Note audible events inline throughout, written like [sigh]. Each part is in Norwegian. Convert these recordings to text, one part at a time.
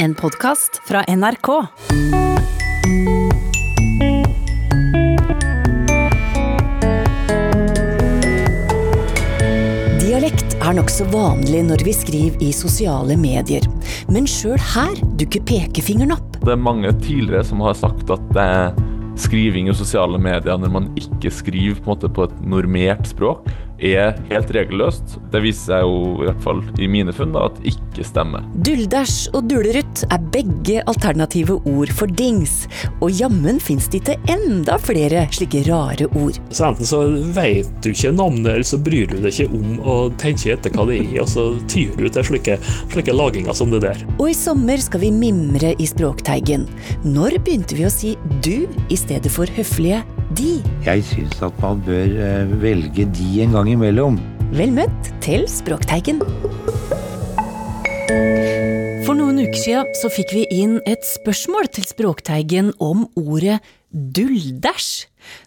En podkast fra NRK. Dialekt er nokså vanlig når vi skriver i sosiale medier, men sjøl her dukker pekefingeren opp. Det er mange tidligere som har sagt at det er skriving i sosiale medier når man ikke skriver på, en måte, på et normert språk, er helt regelløst. Det viser seg jo i hvert fall i mine funn da, at ikke stemmer. Duldæsj og dulerutt er begge alternative ord for dings, og jammen fins det ikke enda flere slike rare ord. Så enten så vet du ikke navnet, eller så bryr du deg ikke om å tenke etter hva det er, og så tyr du til slike, slike laginger som det der. Og i sommer skal vi mimre i Språkteigen. Når begynte vi å si du i stedet for høflige de? Jeg syns at man bør eh, velge de en gang imellom. Vel møtt til Språkteigen. For noen uker siden så fikk vi inn et spørsmål til Språkteigen om ordet dulldæsj.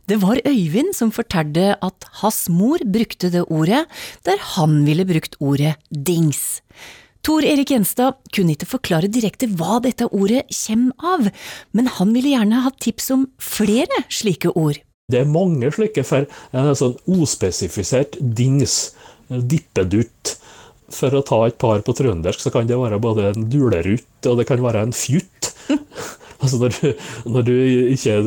Det var Øyvind som fortalte at hans mor brukte det ordet der han ville brukt ordet dings. Tor Erik Gjenstad kunne ikke forklare direkte hva dette ordet kommer av, men han ville gjerne ha tips om flere slike ord. Det er mange slike for en sånn ospesifisert dings, dippedutt. For å ta et par på trøndersk, så kan det være både en dulerutt og det kan være en fjutt. [laughs] altså når, når, du ikke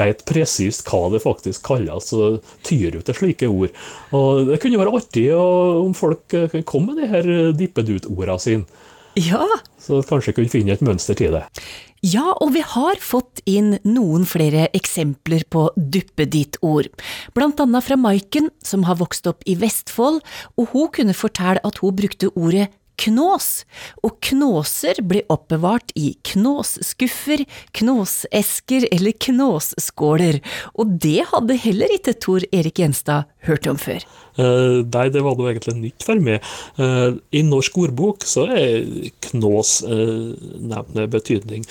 vet presist hva det faktisk kalles, så tyr du til slike ord. Og Det kunne være artig om folk kom med de her dippedut-ordene sine. Ja. Så kanskje kunne finne et mønster til det. Ja, og vi har fått inn noen flere eksempler på duppeditt-ord. Blant annet fra Maiken, som har vokst opp i Vestfold, og hun kunne fortelle at hun brukte ordet knås, og knåser ble oppbevart i knåsskuffer, knåsesker eller knåsskåler, og det hadde heller ikke Tor Erik Gjenstad hørt om før. Uh, nei, det var noe egentlig nytt for meg. Uh, I norsk ordbok så er knås uh, nevnt betydning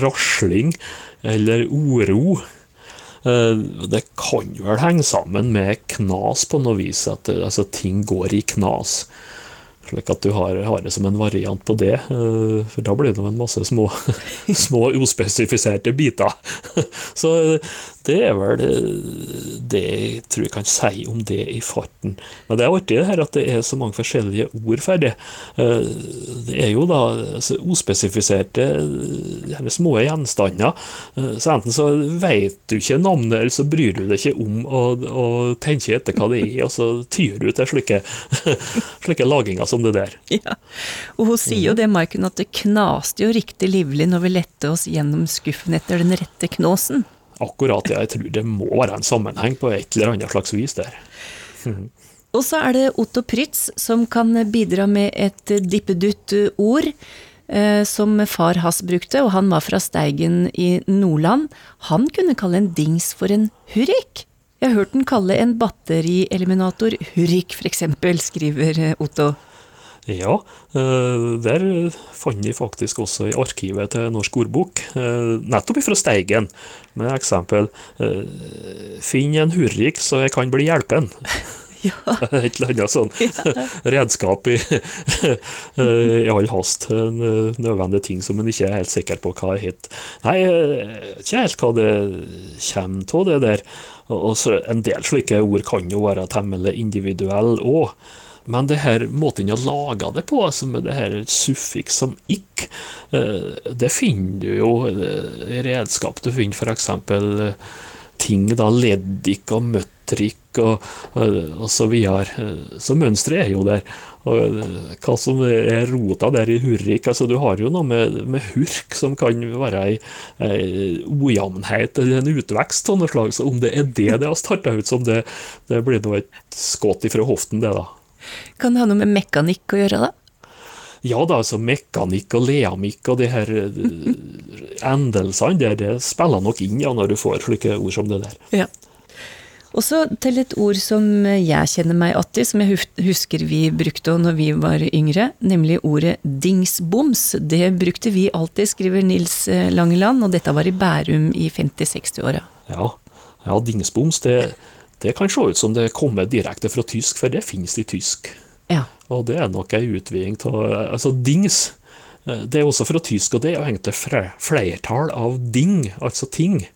rasling eller oro. Det kan vel henge sammen med knas på noe vis, at altså, ting går i knas. Slik at du har, har, det som en variant på det. Eh, for da blir det en masse små, [laughs] små uspesifiserte biter. [laughs] Så det er vel det jeg tror jeg kan si om det i farten. Men det er artig det her at det er så mange forskjellige ord for det. Eh, det er jo da altså, uspesifiserte små gjenstander. Eh, så enten så vet du ikke navnet, eller så bryr du deg ikke om å, å tenke etter hva det er, og så tyr du til slike, [laughs] slike laginger som det der. Ja, og hun sier jo det, Maiken, at det knaste jo riktig livlig når vi lette oss gjennom skuffen etter den rette knåsen. Akkurat, det. Jeg tror det må være en sammenheng på et eller annet slags vis der. Og så er det Otto Prytz som kan bidra med et dippedutt-ord. Eh, som far hans brukte, og han var fra Steigen i Nordland. Han kunne kalle en dings for en hurrik. Jeg har hørt den kalle en batterieliminator hurrik, f.eks., skriver eh, Otto. Ja, eh, der fant vi faktisk også i arkivet til Norsk ordbok, eh, nettopp fra Steigen, med eksempel eh, 'Finn en hurrik så jeg kan bli hjelpen'. [laughs] Ja. [laughs] Et eller annet sånn [laughs] redskap i, i all hast. En nødvendig ting som en ikke er helt sikker på hva er hit. Nei, ikke helt hva det kommer av, det der. Og en del slike ord kan jo være temmelig individuelle òg. Men det her måten jeg laga det på, altså med det her suffiks som ikk, eh, det finner du jo i redskap. Du finner f.eks. Eh, ting, da, leddikk og møttrikk og, og, så videre. Så mønsteret er jo der. Og hva som er rota der i hurrik altså Du har jo noe med, med hurk som kan være ei, ei eller en utvekst av noe slag. Så om det er det det har starta ut som, det, det blir nå et skudd ifra hoften, det, da. Kan det ha noe med mekanikk å gjøre, da? Ja da, altså mekanikk og leamikk og de her eh, endelsene der, det spiller nok inn ja, når du får slike ord som det der. Ja. Og så til et ord som jeg kjenner meg igjen som jeg husker vi brukte når vi var yngre, nemlig ordet dingsboms. Det brukte vi alltid, skriver Nils eh, Langeland, og dette var i Bærum i 50-60-åra. Ja. ja, dingsboms, det det kan se ut som det kommer direkte fra tysk, for det finnes i tysk. Ja. Og det er nok ei utviding av Altså, dings Eh, det er også fra tysk, og det er jo egentlig flertall av ding, altså ting. [laughs]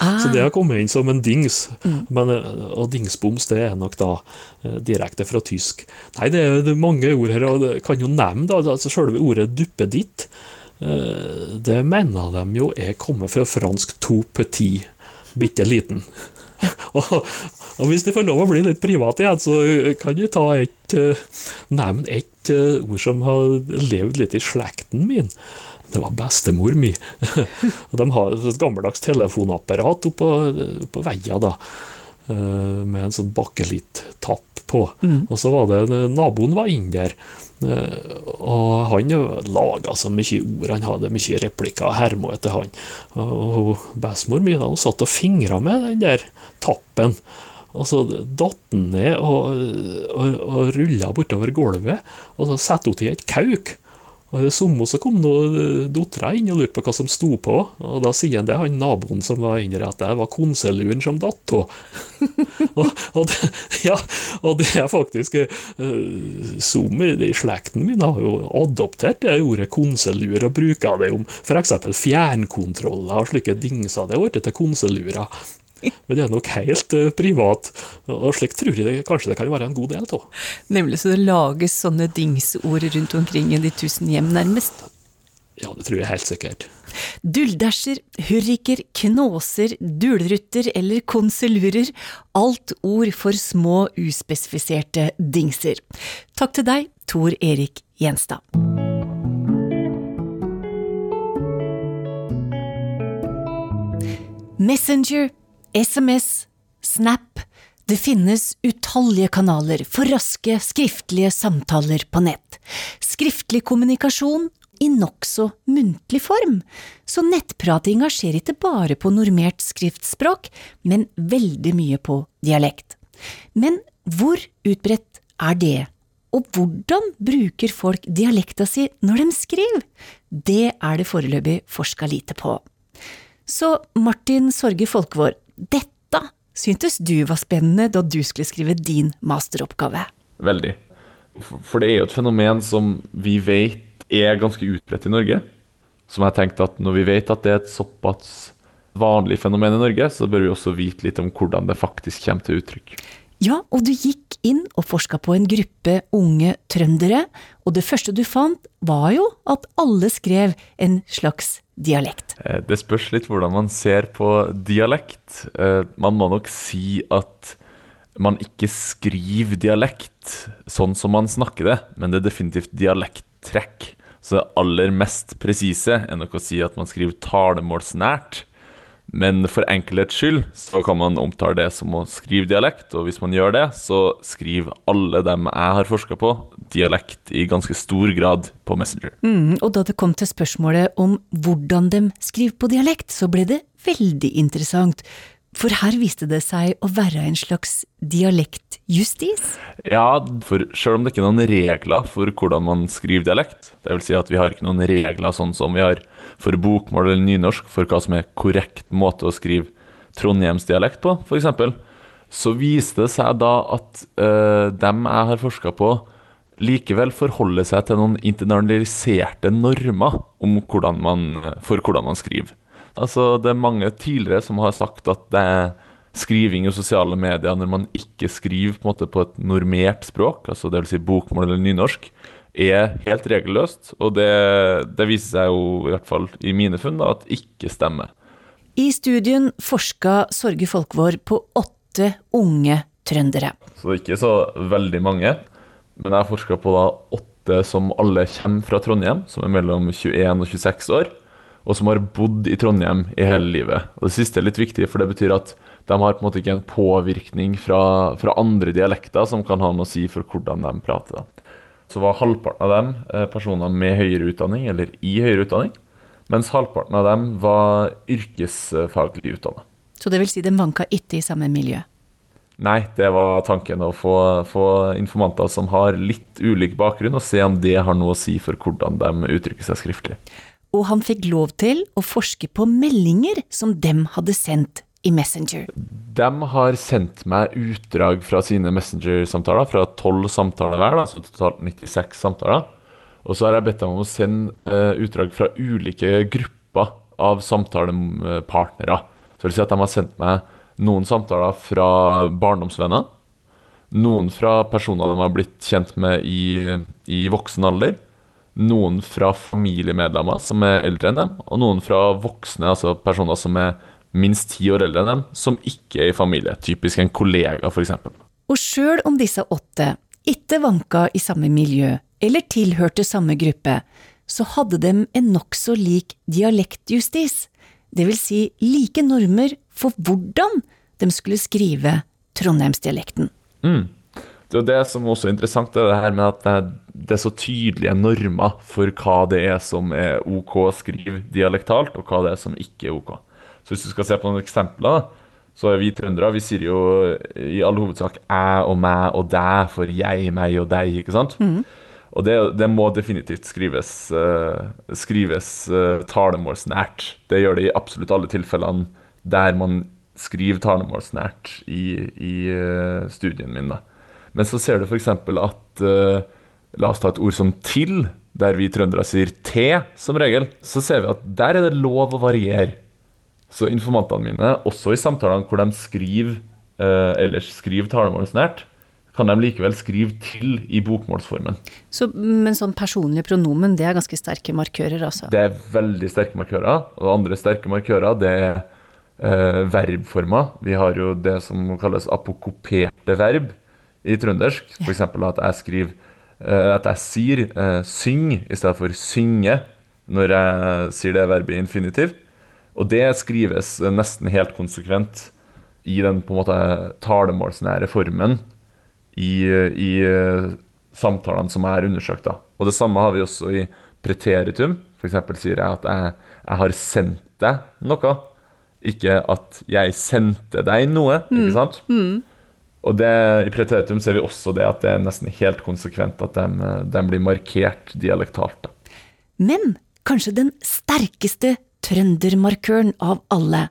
Ah. Så det har kommet inn som en dings. Mm. Men, eh, og dingsboms det er nok da eh, direkte fra tysk. Nei, det er, det er mange ord her, og jeg kan jo nevne da, altså selve ordet duppeditt. Det mener de jo er kommet fra fransk to petit, bitte liten. [laughs] og, og, hvis det får lov å bli litt privat igjen, så kan jeg ta et, nevne et ord som har levd litt i slekten min. Det var bestemor mi. [laughs] de har et gammeldags telefonapparat oppå, oppå veia da. Eh, med en sånn bakelitt-tapp på. Mm. Og så var det naboen var inn der. Eh, og han laga så mye ord, han hadde mye replikker og herma etter han. Og bestemor mi hun satt og fingra med den der tappen. Og så datt den ned og, og, og rulla bortover gulvet, og så satte hun til et kauk. Og det samme så kom dattera inn og lurte på hva som sto på, og da sier han det han naboen som var inni at det var konseluren som datt av. [laughs] og, og, ja, og det er faktisk uh, Som i slekten min har jo adoptert det ordet konselur og bruker det om f.eks. fjernkontroller og slike dingser. Det har blitt til konselurer. [laughs] Men det er nok helt uh, privat, og slik tror jeg det, kanskje det kan være en god del av. Nemlig så det lages sånne dingsord rundt omkring i de tusen hjem, nærmest? Ja, det tror jeg helt sikkert. Dulldæsjer, hurriker, knåser, dulrutter eller konselurer, alt ord for små, uspesifiserte dingser. Takk til deg, Tor Erik Gjenstad. Messenger SMS, Snap Det finnes utallige kanaler for raske, skriftlige samtaler på nett. Skriftlig kommunikasjon i nokså muntlig form, så nettpratinga skjer ikke bare på normert skriftspråk, men veldig mye på dialekt. Men hvor utbredt er det, og hvordan bruker folk dialekta si når de skriver? Det er det foreløpig forska lite på. Så Martin Sorge Folkvår, dette syntes du var spennende da du skulle skrive din masteroppgave? Veldig. For det er jo et fenomen som vi vet er ganske utbredt i Norge. Som jeg tenkte at når vi vet at det er et såpass vanlig fenomen i Norge, så bør vi også vite litt om hvordan det faktisk kommer til uttrykk. Ja, og du gikk inn og forska på en gruppe unge trøndere, og det første du fant var jo at alle skrev en slags dialekt. Eh, det spørs litt hvordan man ser på dialekt. Eh, man må nok si at man ikke skriver dialekt sånn som man snakker det, men det er definitivt dialekttrekk. Så det aller mest presise er nok å si at man skriver talemålsnært. Men for enkelhets skyld så kan man omtale det som å skrive dialekt, og hvis man gjør det, så skriver alle dem jeg har forska på, dialekt i ganske stor grad på Messenger. Mm, og da det kom til spørsmålet om hvordan de skriver på dialekt, så ble det veldig interessant. For her viste det seg å være en slags dialektjustis? Ja, for selv om det ikke er noen regler for hvordan man skriver dialekt, vil si at vi har ikke noen regler sånn som vi har for bokmål eller nynorsk for hva som er korrekt måte å skrive trondhjemsdialekt på, f.eks., så viste det seg da at øh, dem jeg har forska på, likevel forholder seg til noen internaliserte normer hvordan man, for hvordan man skriver. Altså, det er mange tidligere som har sagt at det er skriving i sosiale medier når man ikke skriver på, på et normert språk, altså dvs. Si bokmål eller nynorsk, er helt regelløst. Og det, det, viser seg jo, i hvert fall i mine funn, da, at ikke stemmer. I studien forska Sorge Folkvår på åtte unge trøndere. Så ikke så veldig mange. Men jeg forska på da åtte som alle kommer fra Trondheim, som er mellom 21 og 26 år. Og som har bodd i Trondheim i hele livet. Og Det siste er litt viktig, for det betyr at de har på en måte ikke en påvirkning fra, fra andre dialekter som kan ha noe å si for hvordan de prater. Så var halvparten av dem eh, personer med høyere utdanning eller i høyere utdanning. Mens halvparten av dem var yrkesfaglig utdannet. Så det vil si de vanka ikke i samme miljø? Nei, det var tanken. Å få, få, informanter som har litt ulik bakgrunn, og se om det har noe å si for hvordan de uttrykker seg skriftlig. Og han fikk lov til å forske på meldinger som dem hadde sendt i Messenger. De har sendt meg utdrag fra sine Messenger-samtaler, fra tolv samtaler hver, altså totalt 96 samtaler. Og så har jeg bedt dem om å sende eh, utdrag fra ulike grupper av samtalepartnere. Så vil si at de har sendt meg noen samtaler fra barndomsvenner, noen fra personer de har blitt kjent med i, i voksen alder, noen fra familiemedlemmer som er eldre enn dem, og noen fra voksne, altså personer som er minst ti år eldre enn dem, som ikke er i familie. Typisk en kollega, f.eks. Og sjøl om disse åtte ikke vanka i samme miljø eller tilhørte samme gruppe, så hadde dem en nokså lik dialektjustis, det vil si like normer for hvordan de skulle skrive trondheimsdialekten. Mm. Det er det som også er interessant, det, er her med at det, er så tydelige normer for hva det er som er OK å skrive dialektalt, og hva det er som ikke er OK. Så hvis du skal se på noen eksempler, så er vi trøndere vi sier jo i all hovedsak æ og mæ og dæ for jeg, meg og deg, ikke sant? Mm. Og det, det, må definitivt skrives, uh, skrives uh, talemålsnært. Det gjør det i absolutt alle tilfellene der man skriver talemålsnært i, i uh, studien min. Da. Men så ser du f.eks. at La oss ta et ord som 'til', der vi trøndere sier 'te' som regel. Så ser vi at der er det lov å variere. Så informantene mine, også i samtalene hvor de skriver ellers skriver talemålsnært, kan de likevel skrive til i bokmålsformen. Så, men sånn personlige pronomen, det er ganske sterke markører, altså? Det er veldig sterke markører. Og andre sterke markører, det er eh, verbformer. Vi har jo det som kalles apokoperte verb i trøndersk. F.eks. at jeg skriver eh, at jeg sier uh, 'syng' i stedet for 'synge' når jeg sier det verbet i infinitiv. Og det skrives nesten helt konsekvent i den på en måte talemålsnære formen i, i samtalene som er undersøkt. Da. Og det samme har vi også i preteritum. F.eks. sier jeg at jeg, jeg, har sendt deg noe, ikke at jeg sendte deg noe. Mm. ikke sant? Mm. Og det, i preteritum ser vi også det at det er nesten helt konsekvent at de, de blir markert dialektalt. Men kanskje den sterkeste trøndermarkøren av alle.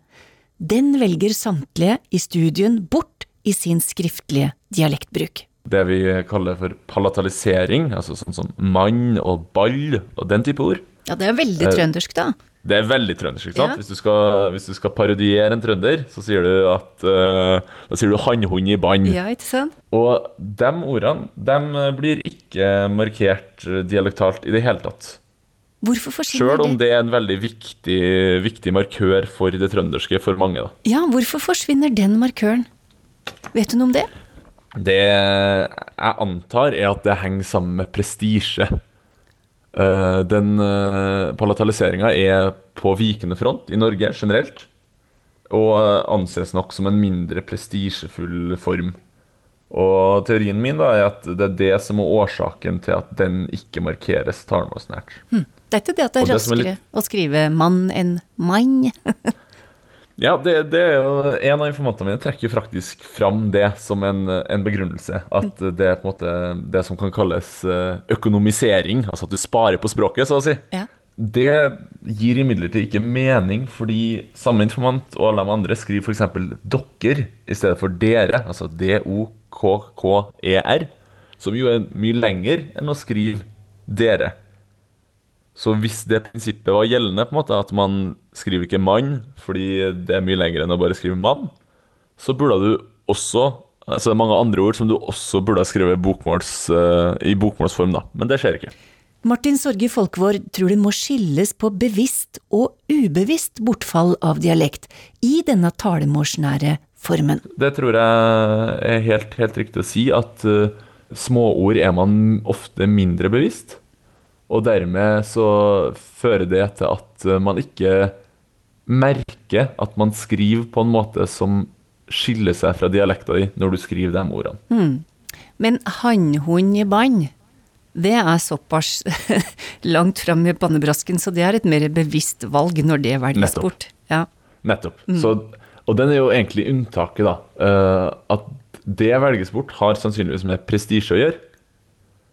Den velger samtlige i studien bort i sin skriftlige dialektbruk. Det vi kaller for palatalisering, altså sånn som mann og ball og den type ord. Ja, det er veldig trøndersk, da. Det er veldig trøndersk. ikke sant? Ja. Hvis, du skal, hvis du skal parodiere en trønder, så sier du at uh, Da sier du 'hannhund i bann'. Ja, ikke sant? Og de ordene de blir ikke markert dialektalt i det hele tatt. Hvorfor forsvinner Sjøl om det? det er en veldig viktig, viktig markør for det trønderske for mange. da. Ja, hvorfor forsvinner den markøren? Vet du noe om det? Det jeg antar, er at det henger sammen med prestisje. Eh, Den uh, palataliseringa er på vikende front i Norge generelt. Og eh, anses nok som en mindre prestisjefull form. Og teorien min da er at det er det som er årsaken til at den ikke markeres talemålsnært. Det er ikke det at det er raskere det litt- å skrive mann enn mann. [laughs] Ja, det, det er jo En av informantene mine trekker faktisk fram det som en, en begrunnelse. At det er på en måte det som kan kalles eh, økonomisering. Altså at du sparer på språket, så å si. Ja. Det gir imidlertid ikke mening, fordi samme informant og alle de andre skriver f.eks. 'dokker' i stedet for dere. Altså D-O-K-K-E-R. Som jo er mye lenger enn å skrive dere. Så hvis det prinsippet var gjeldende, på en måte, at man skriver ikke mann fordi det er mye lenger enn å bare skrive mann, så burde du også Altså det er mange andre ord som du også burde ha skrevet bokmåls, uh, i bokmålsform, da. Men det skjer ikke. Martin Sorge Folkvår tror det må skilles på bevisst og ubevisst bortfall av dialekt i denne talemålsnære formen. Det tror jeg er helt, helt riktig å si, at uh, småord er man ofte mindre bevisst. Og dermed så fører det til at uh, man ikke merker at man skriver på en måte som skiller seg fra dialekta di når du skriver de ordene. Men hannhund i bånd, det er såpass [laughs] langt fram i pannebrasken, så det er et mer bevisst valg når det velges Nettopp. bort. Ja. Nettopp. Så, og den er jo egentlig unntaket, da. Uh, at det velges bort, har sannsynligvis med prestisje å gjøre.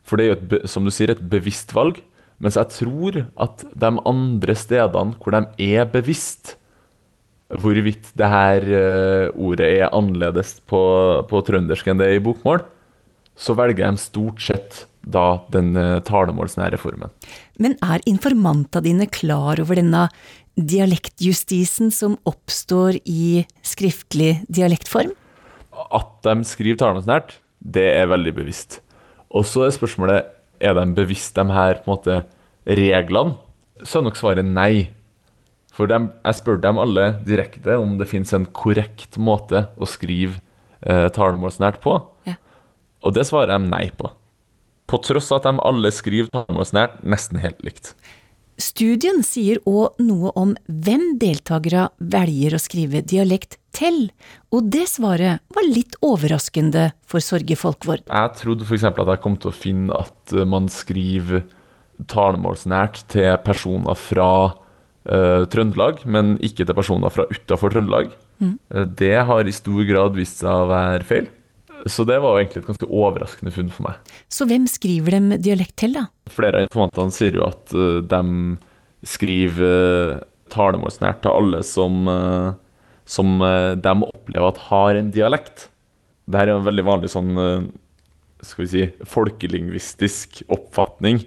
For det er jo, et, som du sier, et bevisst valg. Mens jeg tror at de andre stedene hvor de er bevisst hvorvidt det her eh, ordet er annerledes på, på trøndersk enn det er i bokmål, så velger de stort sett da den eh, talemålsnære formen. Men er informantene dine klar over denne dialektjustisen som oppstår i skriftlig dialektform? At de skriver talemålsnært, det er veldig bevisst. Og så er spørsmålet er de bevisst de her på en måte, reglene. Så er nok svaret nei. For de, jeg spurte dem alle direkte om det finnes en korrekt måte å skrive eh, talemålsnært på. Ja. Og det svarer de nei på. På tross av at de alle skriver talemålsnært nesten helt likt. Studien sier òg noe om hvem deltakere velger å skrive dialekt til, og det svaret var litt overraskende for Sorge Folkvord. Jeg trodde f.eks. at jeg kom til å finne at eh, man skriver talemålsnært til personer fra uh, Trøndelag, men ikke til personer fra utafor Trøndelag. Mm. Det har i stor grad vist seg å være feil. Så det var jo egentlig et ganske overraskende funn for meg. Så hvem skriver dem dialekt til, da? Flere av informantene sier jo at uh, de skriver uh, talemålsnært til alle som, uh, som eh, de opplever at har en dialekt. Dette er en veldig vanlig sånn eh, skal vi si, folkelingvistisk oppfatning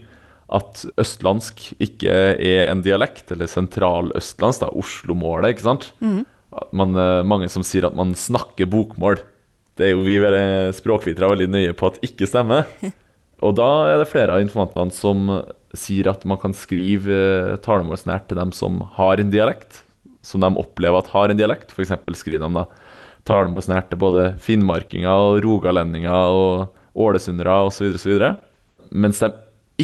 at østlandsk ikke er en dialekt, eller sentraløstlandsk, Oslo-målet, ikke sant? At man, eh, mange som sier at man snakker bokmål. Det er jo vi veldig- språkvitere veldig nøye på at ikke stemmer. [laughs] Og da er det flere av informantene som sier at man kan skrive eh, talemålsnært til dem som har en dialekt, som de opplever at har en dialekt. F.eks. skriver de da talemålsnært til både finnmarkinger og rogalendinger og ålesundere osv. osv. Mens de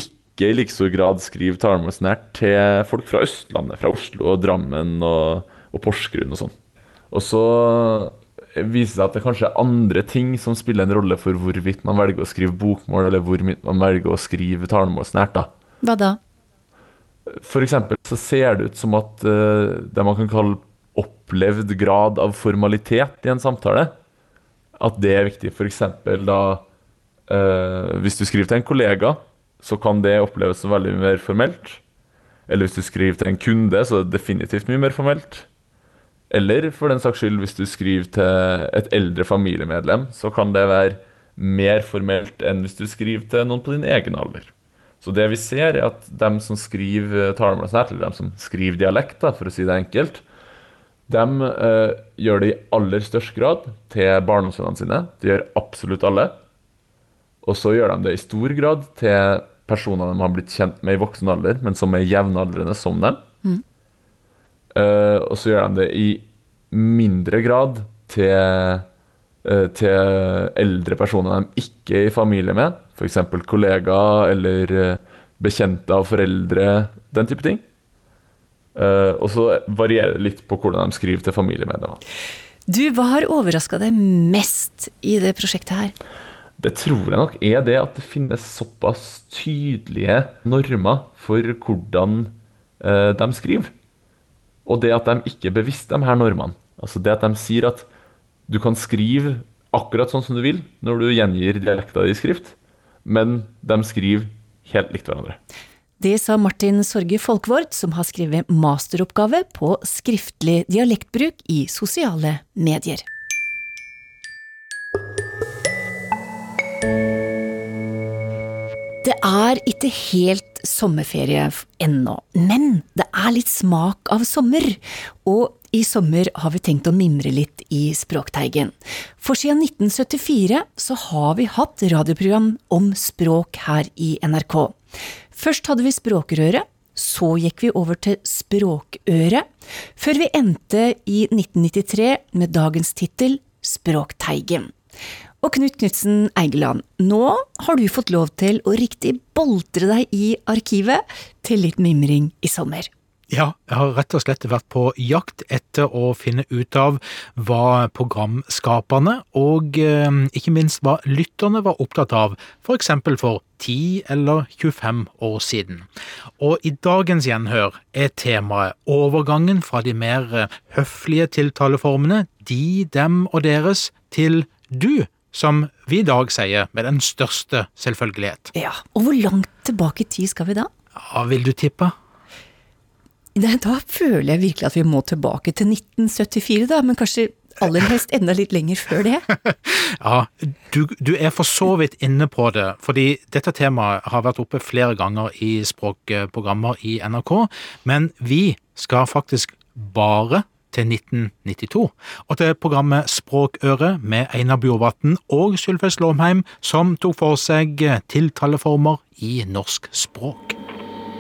ikke i like stor grad skriver talemålsnært til folk fra Østlandet, fra Oslo og Drammen og, og Porsgrunn og sånn. Og så viser seg at det kanskje er andre ting som spiller en rolle for hvorvidt man velger å skrive bokmål, eller hvorvidt man velger å skrive talemålsnært. da. Hva da? For eksempel så ser det ut som at uh, det man kan kalle opplevd grad av formalitet i en samtale, at det er viktig. For eksempel da uh, Hvis du skriver til en kollega, så kan det oppleves som veldig mye mer formelt. Eller hvis du skriver til en kunde, så er det definitivt mye mer formelt. Eller for den saks skyld, hvis du skriver til et eldre familiemedlem, så kan det være mer formelt enn hvis du skriver til noen på din egen alder. Så det vi ser, er at de som skriver talemålsnært, eller de som skriver dialekt, da, for å si det enkelt, de eh, gjør det i aller størst grad til barndomsvennene sine. Det gjør absolutt alle. Og så gjør de det i stor grad til personer de har blitt kjent med i voksen alder, men som er jevnaldrende som dem. Eh, og så gjør de det i mindre grad til, eh, til eldre personer de ikke er i familie med, f.eks. kollegaer eller eh, bekjente av foreldre, den type ting. Eh, og så varierer det litt på hvordan de skriver til familiemedlemmer. Du, hva har overraska deg mest i det prosjektet her? Det tror jeg nok er det at det finnes såpass tydelige normer for hvordan eh, de skriver. Og det at de ikke er bevisst de her normene. Altså det at de sier at du kan skrive akkurat sånn som du vil når du gjengir dialekta di i skrift, men de skriver helt likt hverandre. Det sa Martin Sorge Folkvord, som har skrevet masteroppgave på skriftlig dialektbruk i sosiale medier. Det er ikke helt sommerferie ennå, men det er litt smak av sommer. Og i sommer har vi tenkt å mimre litt i Språkteigen. For siden 1974 så har vi hatt radioprogram om språk her i NRK. Først hadde vi Språkrøret, så gikk vi over til Språkøret, før vi endte i 1993 med dagens tittel Språkteigen. Og Knut Knutsen Eigeland, nå har du fått lov til å riktig boltre deg i arkivet til litt mimring i sommer. Ja, jeg har rett og slett vært på jakt etter å finne ut av hva programskaperne og eh, ikke minst hva lytterne var opptatt av, for eksempel for 10 eller 25 år siden. Og i dagens gjenhør er temaet overgangen fra de mer eh, høflige tiltaleformene de, dem og deres til du, som vi i dag sier med den største selvfølgelighet. Ja, og hvor langt tilbake i tid skal vi da? Ja, vil du tippe? Nei, Da føler jeg virkelig at vi må tilbake til 1974, da, men kanskje aller helst enda litt lenger før det. [laughs] Ja, du, du er for så vidt inne på det, fordi dette temaet har vært oppe flere ganger i språkprogrammer i NRK, men vi skal faktisk bare til 1992, og til programmet Språkøre med Einar Bjorvatn og Sylfest Lomheim, som tok for seg tiltaleformer i norsk språk.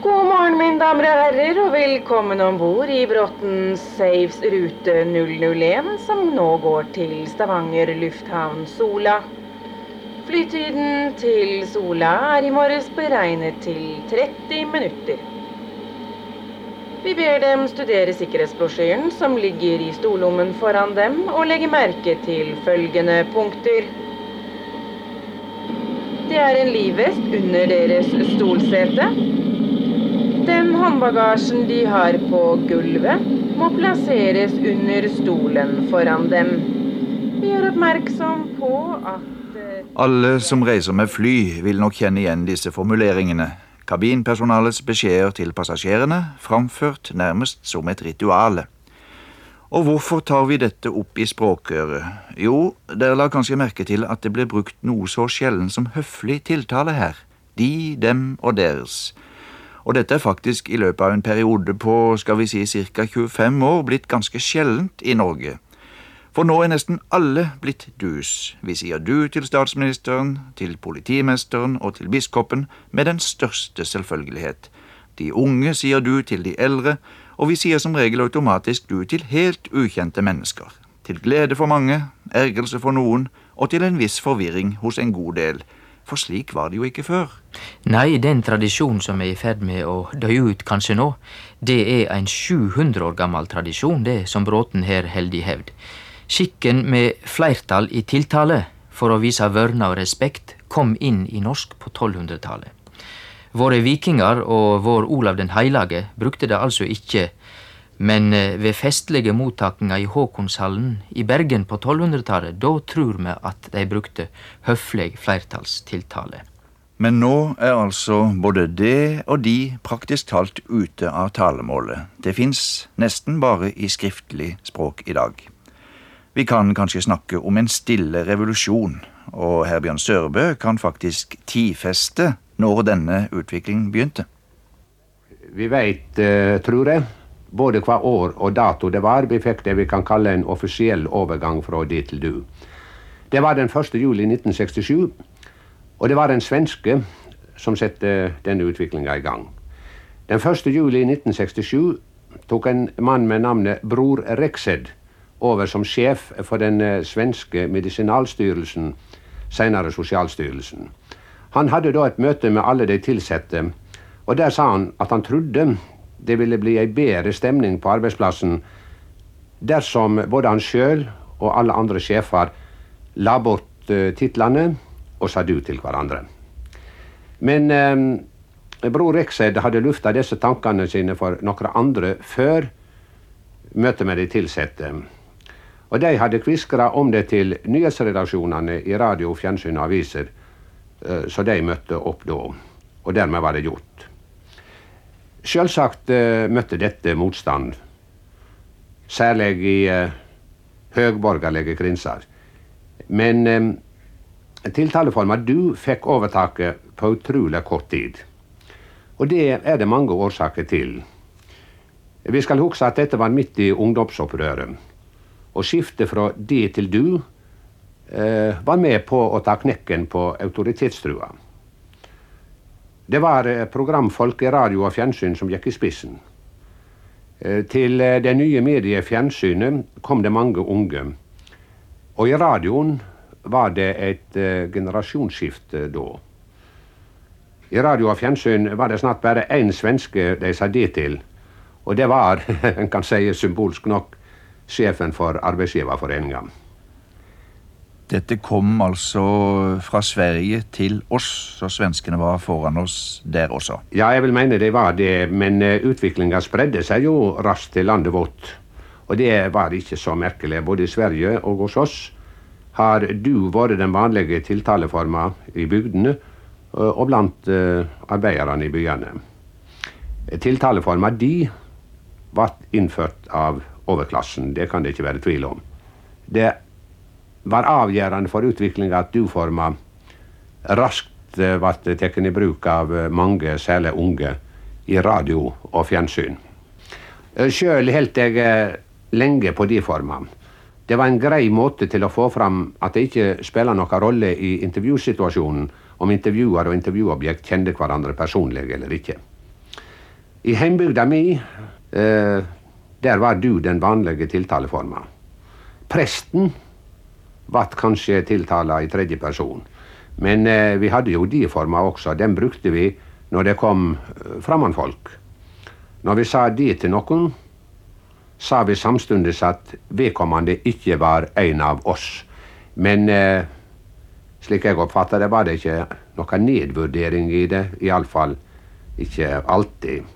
God morgen, mine damer og herrer, og velkommen om bord i Bråten Saves rute 001, som nå går til Stavanger lufthavn Sola. Flytiden til Sola er i morges beregnet til 30 minutter. Vi ber dem studere sikkerhetsbrosjyren som ligger i stollommen foran dem, og legge merke til følgende punkter. Det er en livvest under deres stolsete. Den håndbagasjen de har på gulvet, må plasseres under stolen foran dem. Vi gjør oppmerksom på at eh, Alle som reiser med fly, vil nok kjenne igjen disse formuleringene. Kabinpersonalets beskjeder til passasjerene, framført nærmest som et rituale. Og hvorfor tar vi dette opp i språkøret? Jo, dere la kanskje merke til at det ble brukt noe så sjelden som høflig tiltale her. De, dem og deres. Og dette er faktisk i løpet av en periode på, skal vi si, ca. 25 år blitt ganske sjeldent i Norge. For nå er nesten alle blitt dus. Vi sier du til statsministeren, til politimesteren og til biskopen med den største selvfølgelighet. De unge sier du til de eldre, og vi sier som regel automatisk du til helt ukjente mennesker. Til glede for mange, ergrelse for noen, og til en viss forvirring hos en god del. For slik var det jo ikke før. Nei, den tradisjonen som er i ferd med å dø ut kanskje nå, det er en 700 år gammel tradisjon, det som Bråten her holder i hevd. Skikken med flertall i tiltale for å vise vørna og respekt kom inn i norsk på 1200-tallet. Våre vikinger og vår Olav den heilage brukte det altså ikke, men eh, ved festlige mottakinga i Håkonshallen i Bergen på 1200-tallet, da tror vi at de brukte høflig flertallstiltale. Men nå er altså både det og de praktisk talt ute av talemålet. Det fins nesten bare i skriftlig språk i dag. Vi kan kanskje snakke om en stille revolusjon, og Herbjørn Sørbø kan faktisk tidfeste når denne utviklingen begynte. Vi veit, eh, tror jeg, både hva år og dato det var vi fikk det vi kan kalle en offisiell overgang fra de til du. Det var den 1. juli 1967, og det var en svenske som satte denne utviklinga i gang. Den 1. juli 1967 tok en mann med navnet Bror Rexed over som sjef for den eh, svenske medisinalstyrelsen, senere Sosialstyrelsen. Han hadde da et møte med alle de ansatte, og der sa han at han trodde det ville bli ei bedre stemning på arbeidsplassen dersom både han sjøl og alle andre sjefer la bort uh, titlene og sa du til hverandre. Men eh, bror Rekseid hadde lufta disse tankene sine for noen andre før møtet med de ansatte. Og de hadde kviskra om det til nyhetsredaksjonene i radio, fjernsyn og aviser, eh, så de møtte opp da. Og dermed var det gjort. Sjølsagt eh, møtte dette motstand, særlig i eh, høgborgerlige krinser. Men tiltaleforma du fikk overtaket på utrolig kort tid. Og det er det mange årsaker til. Vi skal huske at dette var midt i ungdomsopprøret. Og skiftet fra de til du eh, var med på å ta knekken på autoritetstrua. Det var eh, programfolk i radio og fjernsyn som gikk i spissen. Eh, til eh, det nye mediet fjernsynet kom det mange unge. Og i radioen var det et generasjonsskifte da. I radio og fjernsyn var det snart bare én svenske de sa det til. Og det var, [laughs] en kan si symbolsk nok, sjefen for Arbeidsgiverforeninga. Dette kom altså fra Sverige til oss, så svenskene var foran oss der også. Ja, jeg vil mene det var det, men utviklinga spredde seg jo raskt til landet vårt. Og det var ikke så merkelig. Både i Sverige og hos oss har du vært den vanlige tiltaleforma i bygdene og blant arbeiderne i byene. Tiltaleforma de ble innført av overklassen, det kan det ikke være tvil om. Det var avgjørende for utviklinga at du-forma raskt ble tatt i bruk av mange, særlig unge, i radio og fjernsyn. Sjøl holdt jeg lenge på de forma. Det var en grei måte til å få fram at det ikke spiller noen rolle i intervjusituasjonen om intervjuer og intervjuobjekt kjente hverandre personlig eller ikke. I heimbygda mi, eh, der var du den vanlige tiltaleforma. Presten ble kanskje tiltala i tredje person. Men eh, vi hadde jo de forma også. Den brukte vi når det kom framandfolk. fremmedfolk. Når vi sa de til noen, sa vi samtidig at vedkommende ikke var en av oss. Men eh, slik jeg oppfatta det, var det ikke noen nedvurdering i det. Iallfall ikke alltid.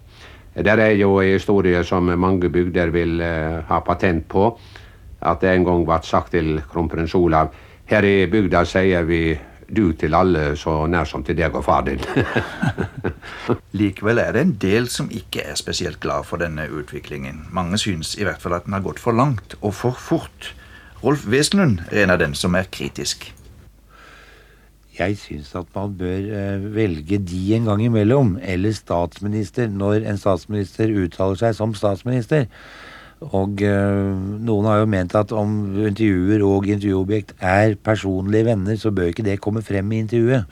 Det er jo en historie som mange bygder vil uh, ha patent på. At det en gang ble sagt til kronprins Olav her i bygda sier vi du til alle så nær som til deg og far din. [laughs] Likevel er det en del som ikke er spesielt glad for denne utviklingen. Mange synes i hvert fall at den har gått for langt og for fort. Rolf Wesenlund er en av dem som er kritisk. Jeg syns at man bør eh, velge de en gang imellom, eller statsminister, når en statsminister uttaler seg som statsminister. Og øh, noen har jo ment at om intervjuer og intervjuobjekt er personlige venner, så bør ikke det komme frem i intervjuet.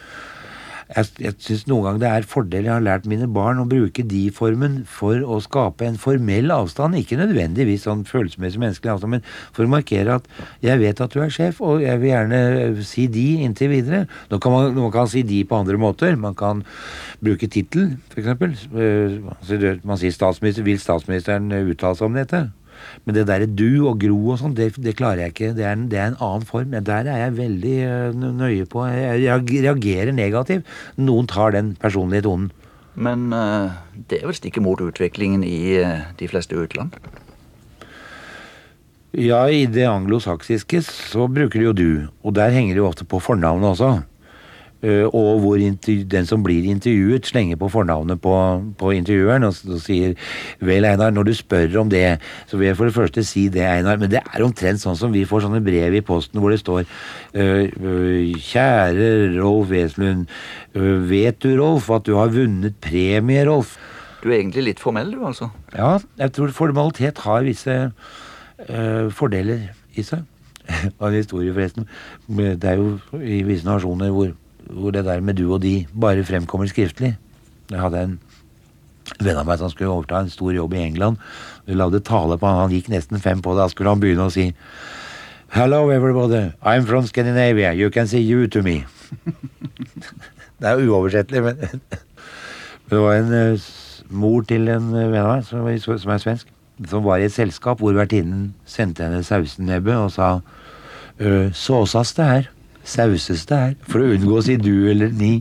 Jeg, jeg syns noen ganger det er fordel Jeg har lært mine barn å bruke de-formen for å skape en formell avstand. Ikke nødvendigvis sånn følelsesmessig menneskelig avstand, men for å markere at jeg vet at du er sjef, og jeg vil gjerne si de inntil videre. Nå kan man, man kan si de på andre måter. Man kan bruke tittel, f.eks. Man sier statsminister. Vil statsministeren uttale seg om dette? Men det derre du og gro og sånn, det, det, klarer jeg ikke. Det er, en, det er, en, annen form. Der er jeg veldig uh, nøye på. Jeg reagerer negativt. Noen tar den personlige tonen. Men uh, det er vel stikk imot utviklingen i uh, de fleste utland? Ja, i det anglosaksiske så bruker de jo du. Og der henger det jo ofte på fornavnet også. Eh, og hvor den som blir intervjuet, slenger på fornavnet på, på intervjueren og, og, sier 'Vel, Einar, når du spør om det, så vil jeg for det første si det, Einar'. Men det er omtrent sånn som vi får sånne brev i posten hvor det står uh, uh, 'Kjære Rolf Wesenlund. Vet du, Rolf, at du har vunnet premie, Rolf?' Du er egentlig litt formell, du, altså? Ja, jeg tror formalitet har visse fordeler i seg. [laughs] Av en historie, forresten. Det er jo i visse nasjoner hvor hvor det der med du og de bare fremkommer skriftlig. Jeg hadde en venn av meg som skulle overta en stor jobb i England. Vi lagde tale på han, han gikk nesten fem på det. Da skulle han begynne å si Hello everybody, I'm from Scandinavia, you can see you to me. [laughs] det er uoversettelig, [laughs] men Det var en uh, mor til en uh, venn av meg som, som, er svensk, som var i et selskap hvor vertinnen sendte henne sausenebbe og sa uh, såsas det her sauses det her, for å unngå å si du eller ni.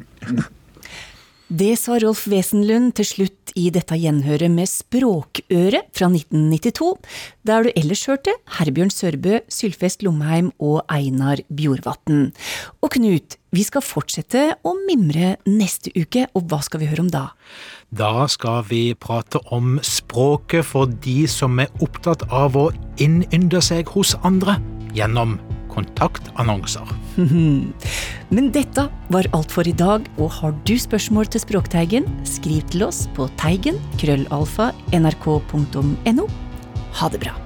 Det sa Rolf Wesenlund til slutt i dette gjenhøret med Språkøret fra 1992, der du ellers hørte Herbjørn Sørbø, Sylfest Lomheim og Einar Bjorvatn. Og Knut, vi skal fortsette å mimre neste uke, og hva skal vi høre om da? Da skal vi prate om språket for de som er opptatt av å innynde seg hos andre gjennom kontaktannonser. [laughs] Men dette var alt for i dag, og har du spørsmål til Språkteigen, skriv til oss på teigen krøllalfa nrk.no. Ha det bra.